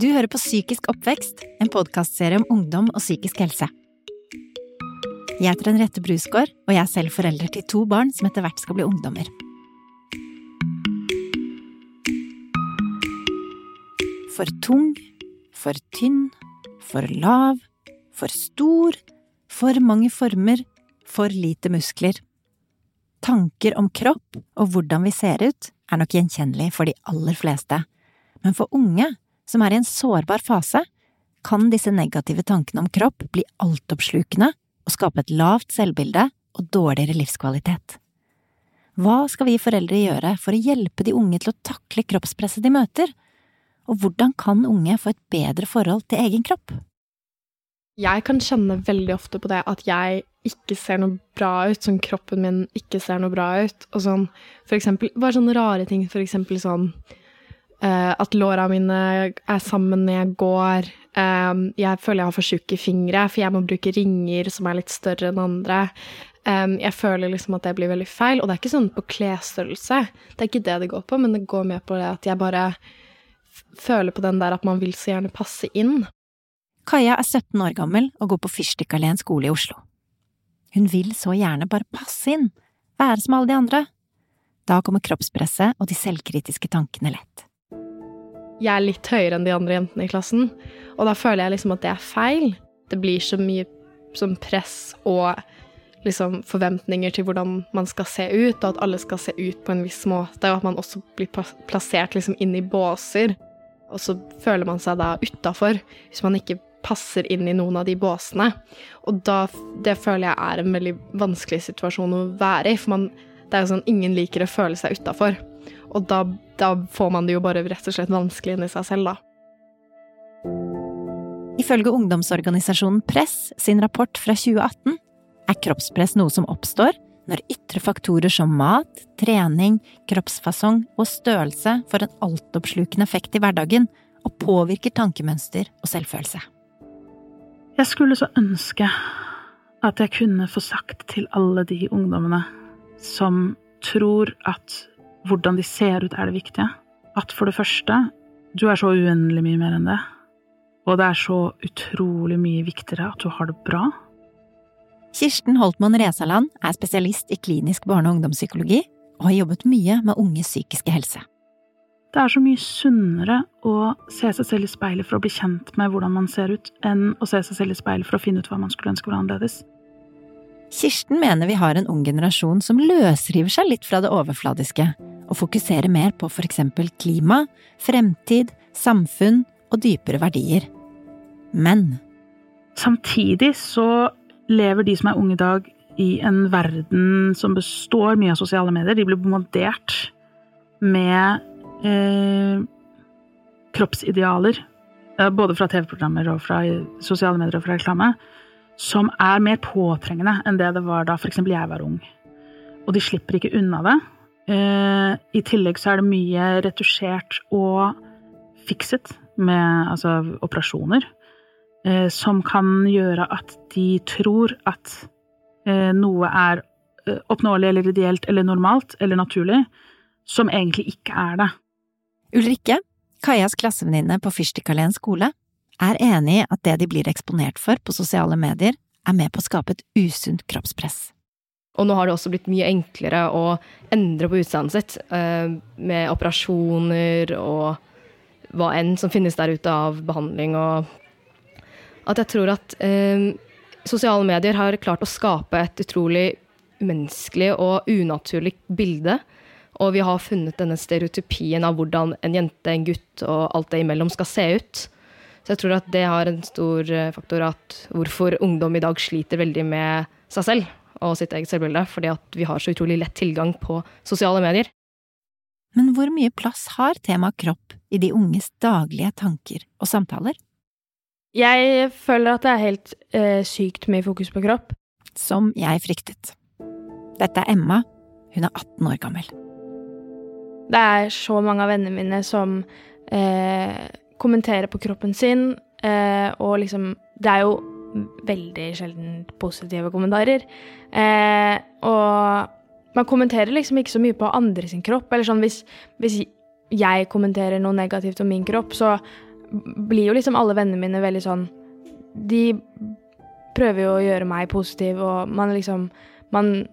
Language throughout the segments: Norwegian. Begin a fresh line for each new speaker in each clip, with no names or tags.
Du hører på Psykisk oppvekst, en podkastserie om ungdom og psykisk helse. Jeg heter Henriette Brusgaard, og jeg er selv forelder til to barn som etter hvert skal bli ungdommer. For tung, for tynn, for lav, for stor, for mange former, for lite muskler. Tanker om kropp og hvordan vi ser ut, er nok gjenkjennelig for de aller fleste, men for unge som er i en sårbar fase, kan disse negative tankene om kropp bli altoppslukende og skape et lavt selvbilde og dårligere livskvalitet. Hva skal vi foreldre gjøre for å hjelpe de unge til å takle kroppspresset de møter, og hvordan kan unge få et bedre forhold til egen kropp?
Jeg kan kjenne veldig ofte på det at jeg ikke ser noe bra ut, sånn kroppen min ikke ser noe bra ut, og sånn for eksempel, bare sånne rare ting, for eksempel sånn at låra mine er sammen når jeg går. Um, jeg føler jeg har for tjukke fingre, for jeg må bruke ringer som er litt større enn andre. Um, jeg føler liksom at det blir veldig feil, og det er ikke sånn på klesstørrelse. Det er ikke det det går på, men det går med på det at jeg bare føler på den der at man vil så gjerne passe inn.
Kaja er 17 år gammel og går på Fyrstikkalleen skole i Oslo. Hun vil så gjerne bare passe inn, være som alle de andre. Da kommer kroppspresset og de selvkritiske tankene lett
jeg er litt høyere enn de andre jentene i klassen. Og da føler jeg liksom at det er feil. Det blir så mye som press og liksom forventninger til hvordan man skal se ut, og at alle skal se ut på en viss måte, og at man også blir plassert liksom inn i båser. Og så føler man seg da utafor hvis man ikke passer inn i noen av de båsene. Og da, det føler jeg er en veldig vanskelig situasjon å være i, for man, det er jo sånn ingen liker å føle seg utafor. Og da, da får man det jo bare rett og slett vanskelig inni seg selv, da.
Ifølge ungdomsorganisasjonen Press sin rapport fra 2018 er kroppspress noe som oppstår når ytre faktorer som mat, trening, kroppsfasong og størrelse får en altoppslukende effekt i hverdagen og påvirker tankemønster og selvfølelse.
Jeg skulle så ønske at jeg kunne få sagt til alle de ungdommene som tror at hvordan de ser ut, er det viktige. At for det første, du er så uendelig mye mer enn det. Og det er så utrolig mye viktigere at du har det bra.
Kirsten Holtmann Resaland er spesialist i klinisk barne- og ungdomspsykologi og har jobbet mye med unges psykiske helse.
Det er så mye sunnere å se seg selv i speilet for å bli kjent med hvordan man ser ut, enn å se seg selv i speilet for å finne ut hva man skulle ønske var annerledes.
Kirsten mener vi har en ung generasjon som løsriver seg litt fra det overfladiske, og fokusere mer på for eksempel klima, fremtid, samfunn og dypere verdier. Men
Samtidig så lever de som er unge i dag, i en verden som består mye av sosiale medier. De blir bombardert med eh, kroppsidealer, eh, både fra TV-programmer og fra sosiale medier og fra reklame som er mer påtrengende enn det det var da f.eks. jeg var ung. Og de slipper ikke unna det. Eh, I tillegg så er det mye retusjert og fikset med altså, operasjoner. Eh, som kan gjøre at de tror at eh, noe er oppnåelig eller ideelt eller normalt eller naturlig, som egentlig ikke er det.
Ulrikke, Kajas klassevenninne på Fyrstikkalleen skole, er enig i at det de blir eksponert for på sosiale medier, er med på å skape et usunt kroppspress.
Og nå har det også blitt mye enklere å endre på utseendet sitt, eh, med operasjoner og hva enn som finnes der ute av behandling. Og at jeg tror at eh, sosiale medier har klart å skape et utrolig umenneskelig og unaturlig bilde. Og vi har funnet denne stereotypien av hvordan en jente, en gutt og alt det imellom skal se ut. Så jeg tror at det har en stor eh, faktor at hvorfor ungdom i dag sliter veldig med seg selv og sitt eget selvbilde, fordi at vi har så utrolig lett tilgang på sosiale medier.
Men hvor mye plass har temaet kropp i de unges daglige tanker og samtaler?
Jeg føler at det er helt eh, sykt mye fokus på kropp.
Som jeg fryktet. Dette er Emma. Hun er 18 år gammel.
Det er så mange av vennene mine som eh, kommenterer på kroppen sin, eh, og liksom Det er jo veldig sjelden positive kommentarer. Eh, og man kommenterer liksom ikke så mye på andre sin kropp. Eller sånn hvis, hvis jeg kommenterer noe negativt om min kropp, så blir jo liksom alle vennene mine veldig sånn De prøver jo å gjøre meg positiv, og man liksom Man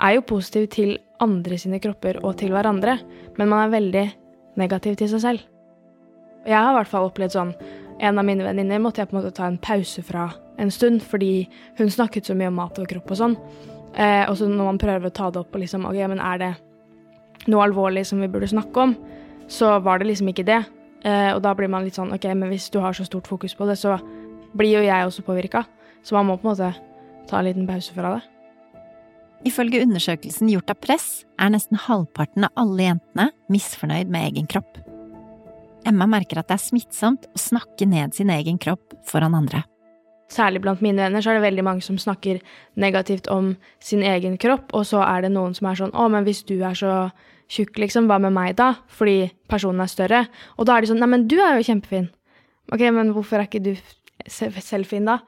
er jo positiv til andre sine kropper og til hverandre, men man er veldig negativ til seg selv. Jeg har i hvert fall opplevd sånn En av mine venninner måtte jeg på en måte ta en pause fra en stund, fordi hun snakket så mye om mat og kropp og sånn. Eh, og så når man prøver å ta det opp og liksom OK, men er det noe alvorlig som vi burde snakke om, så var det liksom ikke det. Eh, og da blir man litt sånn OK, men hvis du har så stort fokus på det, så blir jo jeg også påvirka. Så man må på en måte ta en liten pause fra det.
Ifølge undersøkelsen gjort av Press er nesten halvparten av alle jentene misfornøyd med egen kropp. Emma merker at det er smittsomt å snakke ned sin egen kropp foran andre.
Særlig blant mine venner så er det veldig mange som snakker negativt om sin egen kropp, og så er det noen som er sånn 'Å, men hvis du er så tjukk, liksom, hva med meg da?' Fordi personen er større. Og da er de sånn 'Nei, men du er jo kjempefin'. Ok, men hvorfor er ikke du selv fin, da?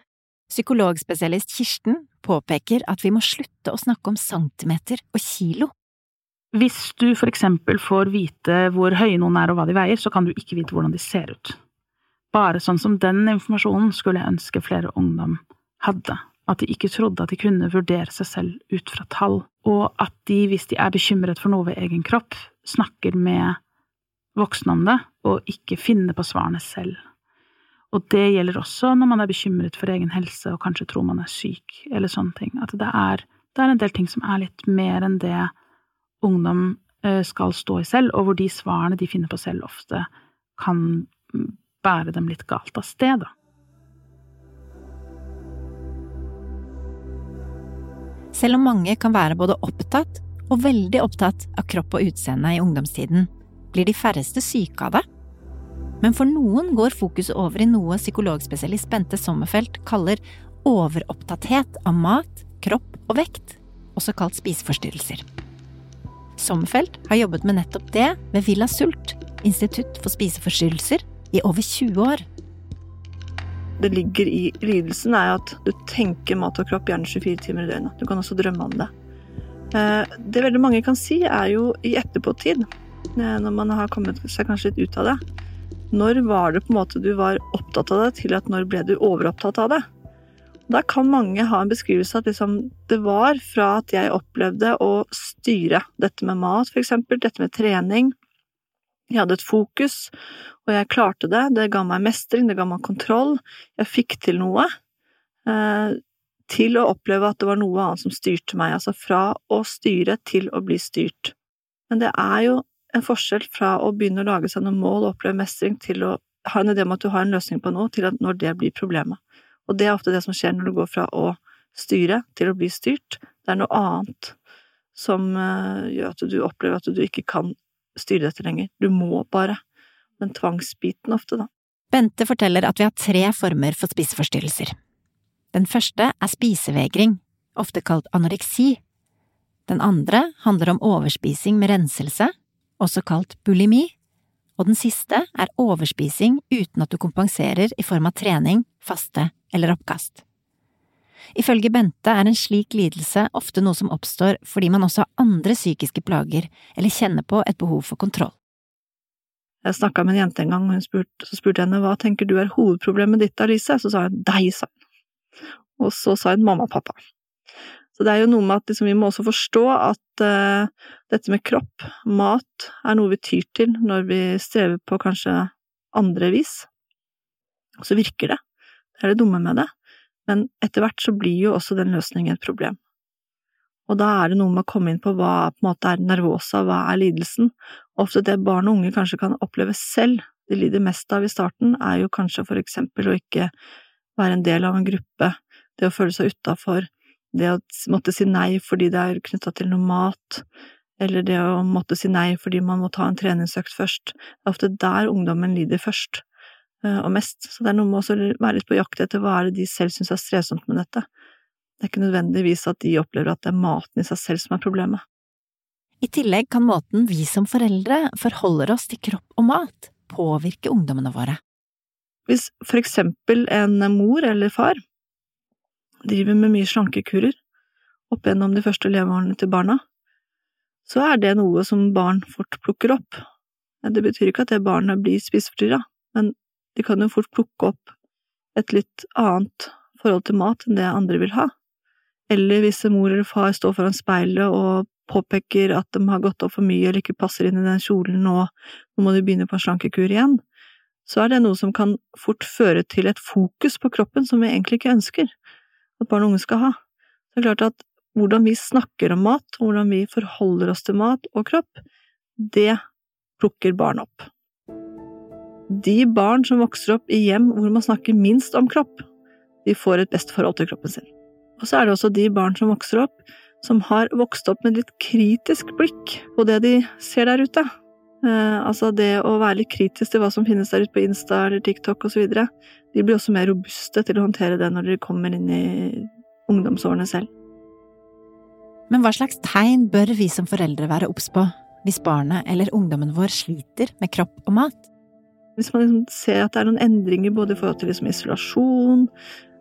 Psykologspesialist Kirsten påpeker at vi må slutte å snakke om centimeter og kilo.
Hvis du for eksempel får vite hvor høye noen er og hva de veier, så kan du ikke vite hvordan de ser ut. Bare sånn som den informasjonen skulle jeg ønske flere ungdom hadde, at de ikke trodde at de kunne vurdere seg selv ut fra tall, og at de, hvis de er bekymret for noe ved egen kropp, snakker med voksne om det, og ikke finner på svarene selv. Og det gjelder også når man er bekymret for egen helse og kanskje tror man er syk, eller sånne ting. At det er, det er en del ting som er litt mer enn det ungdom eh, skal stå i selv, og hvor de svarene de finner på selv, ofte kan bære dem litt galt av sted, da.
Selv om mange kan være både opptatt og veldig opptatt av kropp og utseende i ungdomstiden, blir de færreste syke av det. Men for noen går fokuset over i noe psykologspesialist Bente Sommerfelt kaller overopptatthet av mat, kropp og vekt, også kalt spiseforstyrrelser. Sommerfelt har jobbet med nettopp det ved Villa Sult, Institutt for spiseforstyrrelser, i over 20 år.
Det ligger i lidelsen er at du tenker mat og kropp gjerne 24 timer i døgnet. Du kan også drømme om det. Eh, det veldig mange kan si, er jo i etterpåtid, eh, når man har kommet seg kanskje litt ut av det. Når var det på en måte du var opptatt av det, til at når ble du overopptatt av det? Da kan mange ha en beskrivelse at liksom, det var fra at jeg opplevde å styre dette med mat, eksempel, dette med trening. Jeg hadde et fokus, og jeg klarte det. Det ga meg mestring, det ga meg kontroll. Jeg fikk til noe. Eh, til å oppleve at det var noe annet som styrte meg. Altså fra å styre til å bli styrt. Men det er jo en forskjell fra å begynne å lage seg noen mål og oppleve mestring, til å ha en idé om at du har en løsning på noe, til at når det blir problemet. Og det er ofte det som skjer når du går fra å styre til å bli styrt. Det er noe annet som uh, gjør at du opplever at du ikke kan styre dette lenger. Du må bare. Den tvangsbiten ofte, da.
Bente forteller at vi har tre former for spiseforstyrrelser. Den første er spisevegring, ofte kalt anoreksi. Den andre handler om overspising med renselse, også kalt bulimi. Og den siste er overspising uten at du kompenserer i form av trening, faste eller oppkast. Ifølge Bente er en slik lidelse ofte noe som oppstår fordi man også har andre psykiske plager eller kjenner på et behov for kontroll.
Jeg snakka med en jente en gang, og spurte, så spurte jeg henne hva tenker du er hovedproblemet ditt, Alice? Så sa hun deg, sa hun. Og så sa hun mamma og pappa. Så det er jo noe med at liksom, vi må også forstå at uh, dette med kropp, mat, er noe vi tyr til når vi strever på kanskje andre vis. Og så virker det. Det er det dumme med det. Men etter hvert så blir jo også den løsningen et problem. Og da er det noe med å komme inn på hva på en måte er nervosa, hva er lidelsen? Ofte det barn og unge kanskje kan oppleve selv, de lider mest av i starten, er jo kanskje for eksempel å ikke være en del av en gruppe, det å føle seg utafor, det å måtte si nei fordi det er knytta til noe mat, eller det å måtte si nei fordi man må ta en treningsøkt først. Det er ofte der ungdommen lider først eh, og mest, så det er noe med å være litt på jakt etter hva er det de selv syns er strevsomt med dette. Det er ikke nødvendigvis at de opplever at det er maten i seg selv som er problemet.
I tillegg kan måten vi som foreldre forholder oss til kropp og mat, påvirke ungdommene våre.
Hvis for eksempel en mor eller far driver med mye slankekurer opp gjennom de første leveårene til barna, så er det noe som barn fort plukker opp. Det betyr ikke at det barnet blir spiseforstyrra, men De kan jo fort plukke opp et litt annet forhold til mat enn det andre vil ha. Eller hvis mor eller far står foran speilet og påpeker at de har gått opp for mye eller ikke passer inn i den kjolen og nå må de begynne på en slankekur igjen, så er det noe som kan fort føre til et fokus på kroppen som vi egentlig ikke ønsker at barn og unge skal ha. Det er klart at hvordan vi snakker om mat, hvordan vi forholder oss til mat og kropp, det plukker barn opp. De barn som vokser opp i hjem hvor man snakker minst om kropp, de får et best forhold til kroppen sin. Og så er det også de barn som vokser opp, som har vokst opp med litt kritisk blikk på det de ser der ute. Eh, altså det å være litt kritisk til hva som finnes der ute på Insta eller TikTok osv. De blir også mer robuste til å håndtere det når de kommer inn i ungdomsårene selv.
Men hva slags tegn bør vi som foreldre være obs på hvis barnet eller ungdommen vår sliter med kropp og mat?
Hvis man liksom ser at det er noen endringer både i forhold til liksom isolasjon,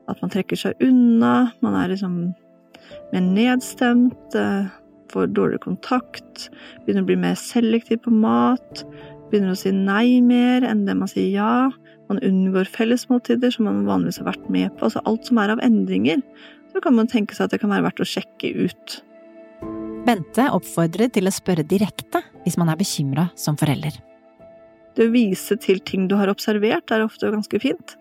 at man trekker seg unna, man er liksom mer nedstemt, får dårligere kontakt, begynner å bli mer selektiv på mat, begynner å si nei mer enn det man sier ja, man unngår fellesmåltider som man vanligvis har vært med på, altså alt som er av endringer, så kan man tenke seg at det kan være verdt å sjekke ut.
Bente oppfordrer til å spørre direkte hvis man er bekymra som forelder.
Det å vise til ting du har observert, er ofte ganske fint.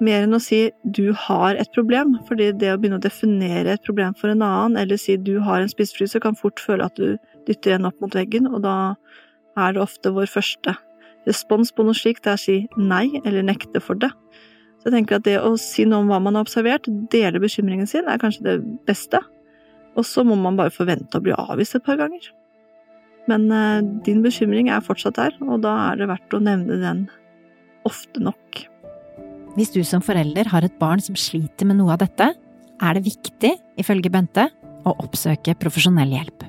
Mer enn å si du har et problem, fordi det å begynne å definere et problem for en annen, eller si du har en spisefryse, kan fort føle at du dytter en opp mot veggen, og da er det ofte vår første respons på noe slikt, det er å si nei eller nekte for det. Så jeg tenker at det å si noe om hva man har observert, dele bekymringen sin, er kanskje det beste. Og så må man bare forvente å bli avvist et par ganger. Men eh, din bekymring er fortsatt der, og da er det verdt å nevne den ofte nok.
Hvis du som forelder har et barn som sliter med noe av dette, er det viktig, ifølge Bente, å oppsøke profesjonell hjelp.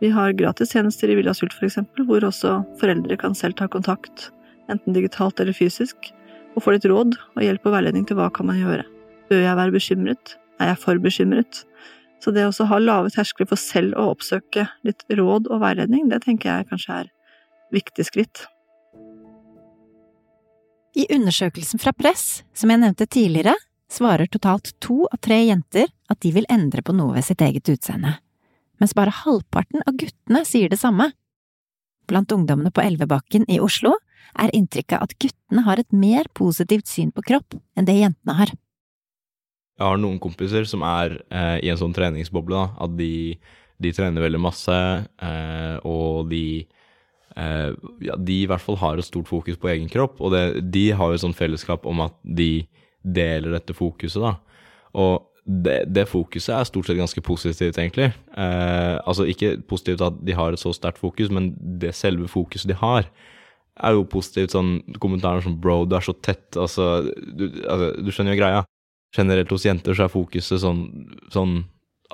Vi har gratistjenester i Villa Sult eksempel, hvor også foreldre kan selv ta kontakt, enten digitalt eller fysisk, og få litt råd og hjelp og veiledning til hva kan man gjøre. Bør jeg være bekymret? Er jeg for bekymret? Så det å ha lave terskler for selv å oppsøke litt råd og veiledning, det tenker jeg kanskje er viktig skritt.
I undersøkelsen fra Press, som jeg nevnte tidligere, svarer totalt to av tre jenter at de vil endre på noe ved sitt eget utseende, mens bare halvparten av guttene sier det samme. Blant ungdommene på Elvebakken i Oslo er inntrykket at guttene har et mer positivt syn på kropp enn det jentene har.
Jeg har noen kompiser som er eh, i en sånn treningsboble, da, at de, de trener veldig masse, eh, og de eh, ja, de i hvert fall har et stort fokus på egen kropp, og det, de har jo et sånt fellesskap om at de deler dette fokuset, da. Og det, det fokuset er stort sett ganske positivt, egentlig. Eh, altså ikke positivt at de har et så sterkt fokus, men det selve fokuset de har, er jo positivt. Sånn kommentarer som 'bro, du er så tett', altså du, altså, du skjønner jo greia generelt hos jenter så er fokuset sånn, sånn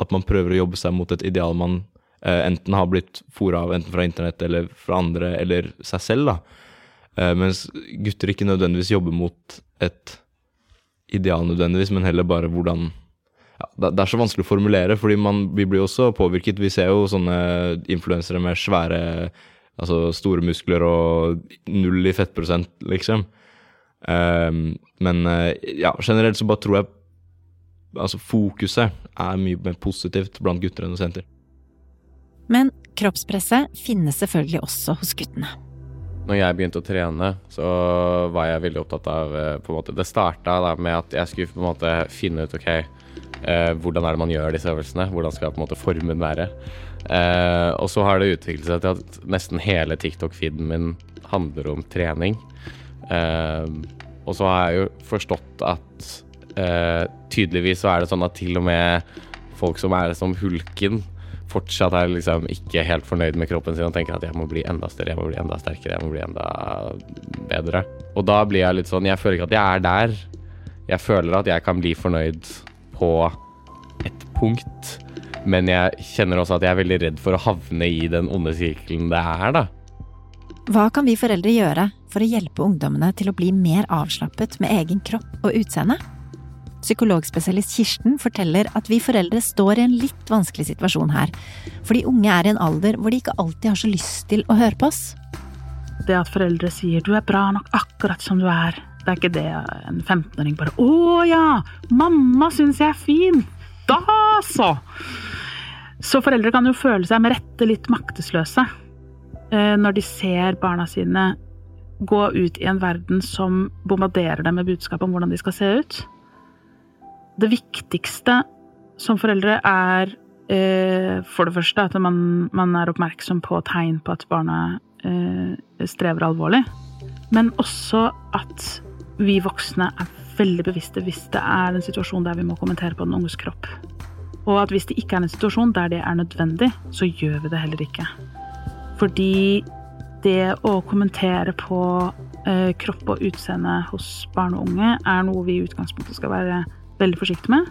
at man prøver å jobbe seg mot et ideal man enten har blitt fora av, enten fra internett eller fra andre, eller seg selv, da. Eh, mens gutter ikke nødvendigvis jobber mot et ideal nødvendigvis, men heller bare hvordan ja, det, er så vanskelig å formulere, fordi man, vi blir også påvirket. Vi ser jo sånne influensere med svære Altså store muskler og null i fettprosent, liksom. Um, men uh, ja, generelt så bare tror jeg altså fokuset er mye mer positivt blant gutter enn hos jenter.
Men kroppspresset finnes selvfølgelig også hos guttene.
Når jeg begynte å trene, så var jeg veldig opptatt av eh, på en måte, Det starta med at jeg skulle på en måte finne ut ok, eh, hvordan er det man gjør disse øvelsene. Hvordan skal på en måte formen være. Eh, og så har det utviklet seg til at nesten hele TikTok-feeden min handler om trening. Eh, og så har jeg jo forstått at uh, tydeligvis så er det sånn at til og med folk som er som hulken, fortsatt er liksom ikke helt fornøyd med kroppen sin og tenker at jeg må bli enda større, jeg må bli enda sterkere, jeg må bli enda bedre. Og da blir jeg litt sånn Jeg føler ikke at jeg er der. Jeg føler at jeg kan bli fornøyd på et punkt, men jeg kjenner også at jeg er veldig redd for å havne i den onde sirkelen det er, da.
Hva kan vi foreldre gjøre for å hjelpe ungdommene til å bli mer avslappet med egen kropp og utseende? Psykologspesialist Kirsten forteller at vi foreldre står i en litt vanskelig situasjon her, fordi unge er i en alder hvor de ikke alltid har så lyst til å høre på oss.
det at foreldre sier 'du er bra nok akkurat som du er', det er ikke det en 15-åring bare 'Å ja, mamma syns jeg er fin'. Da så! Så foreldre kan jo føle seg med rette litt maktesløse eh, når de ser barna sine gå ut i en verden som bombarderer dem med budskap om hvordan de skal se ut. Det viktigste som foreldre er eh, for det første at man, man, er oppmerksom på tegn på at barna eh, strever alvorlig. Men også at vi voksne er veldig bevisste hvis det er en situasjon der vi må kommentere på den unges kropp. Og at hvis det ikke er en situasjon der det er nødvendig, så gjør vi det heller ikke. Fordi det å kommentere på eh, kropp og utseende hos barn og unge er noe vi i utgangspunktet skal være veldig forsiktig med.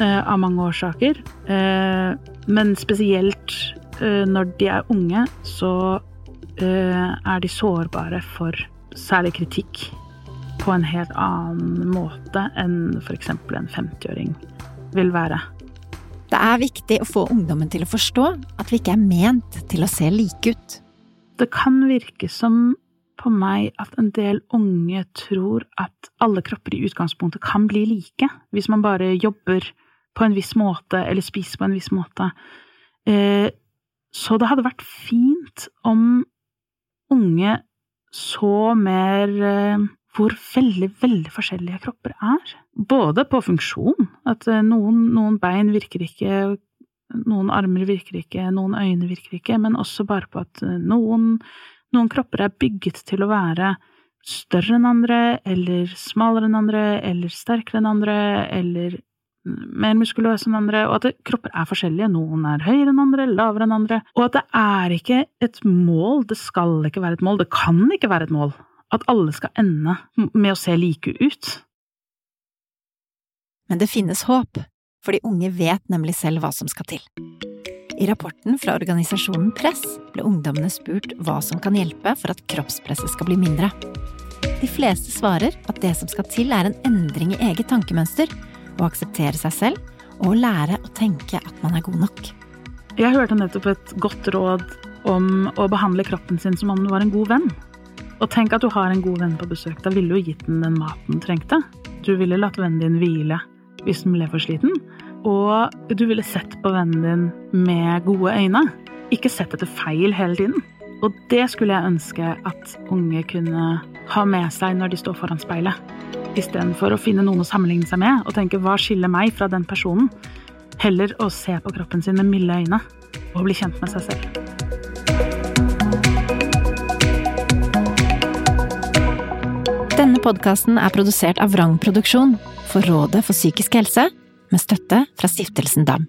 Eh, av mange årsaker. Eh, men spesielt eh, når de er unge, så er de sårbare for særlig kritikk på en helt annen måte enn f.eks. en 50-åring vil være.
Det er viktig å få ungdommen til å forstå at vi ikke er ment til å se like ut.
Det kan virke som på meg at en del unge tror at alle kropper i utgangspunktet kan bli like, hvis man bare jobber på en viss måte eller spiser på en viss måte. Eh, så det hadde vært fint om unge så mer eh, hvor veldig, veldig forskjellige kropper er. Både på funksjon, at eh, noen, noen, bein virker ikke, noen armer virker ikke, noen øyne virker ikke, men også bare på at noen, noen kropper er bygget til å være større enn andre, eller smalere enn andre, eller sterkere enn andre, eller mer muskuløse enn andre, og at kropper er forskjellige. Noen er høyere enn andre, lavere enn andre. Og at det er ikke et mål, det skal ikke være et mål, det kan ikke være et mål at alle skal ende med å se like ut.
Men det finnes håp, for de unge vet nemlig selv hva som skal til. I rapporten fra organisasjonen Press ble ungdommene spurt hva som kan hjelpe for at kroppspresset skal bli mindre. De fleste svarer at det som skal til er en endring i eget tankemønster, å akseptere seg selv og lære å tenke at man er god nok.
Jeg hørte nettopp et godt råd om å behandle kroppen sin som om den var en god venn. Og tenk at du har en god venn på besøk. Da ville du gitt den den maten den trengte. Du ville latt vennen din hvile hvis den ble for sliten. Og du ville sett på vennen din med gode øyne. Ikke sett etter feil hele tiden. Og det skulle jeg ønske at unge kunne ha med seg når de står foran speilet. Istedenfor å finne noen å sammenligne seg med og tenke 'hva skiller meg fra den personen'? Heller å se på kroppen sin med milde øyne og bli kjent med seg selv.
Denne podkasten er produsert av Vrang Produksjon for Rådet for psykisk helse, med støtte fra Stiftelsen DAM.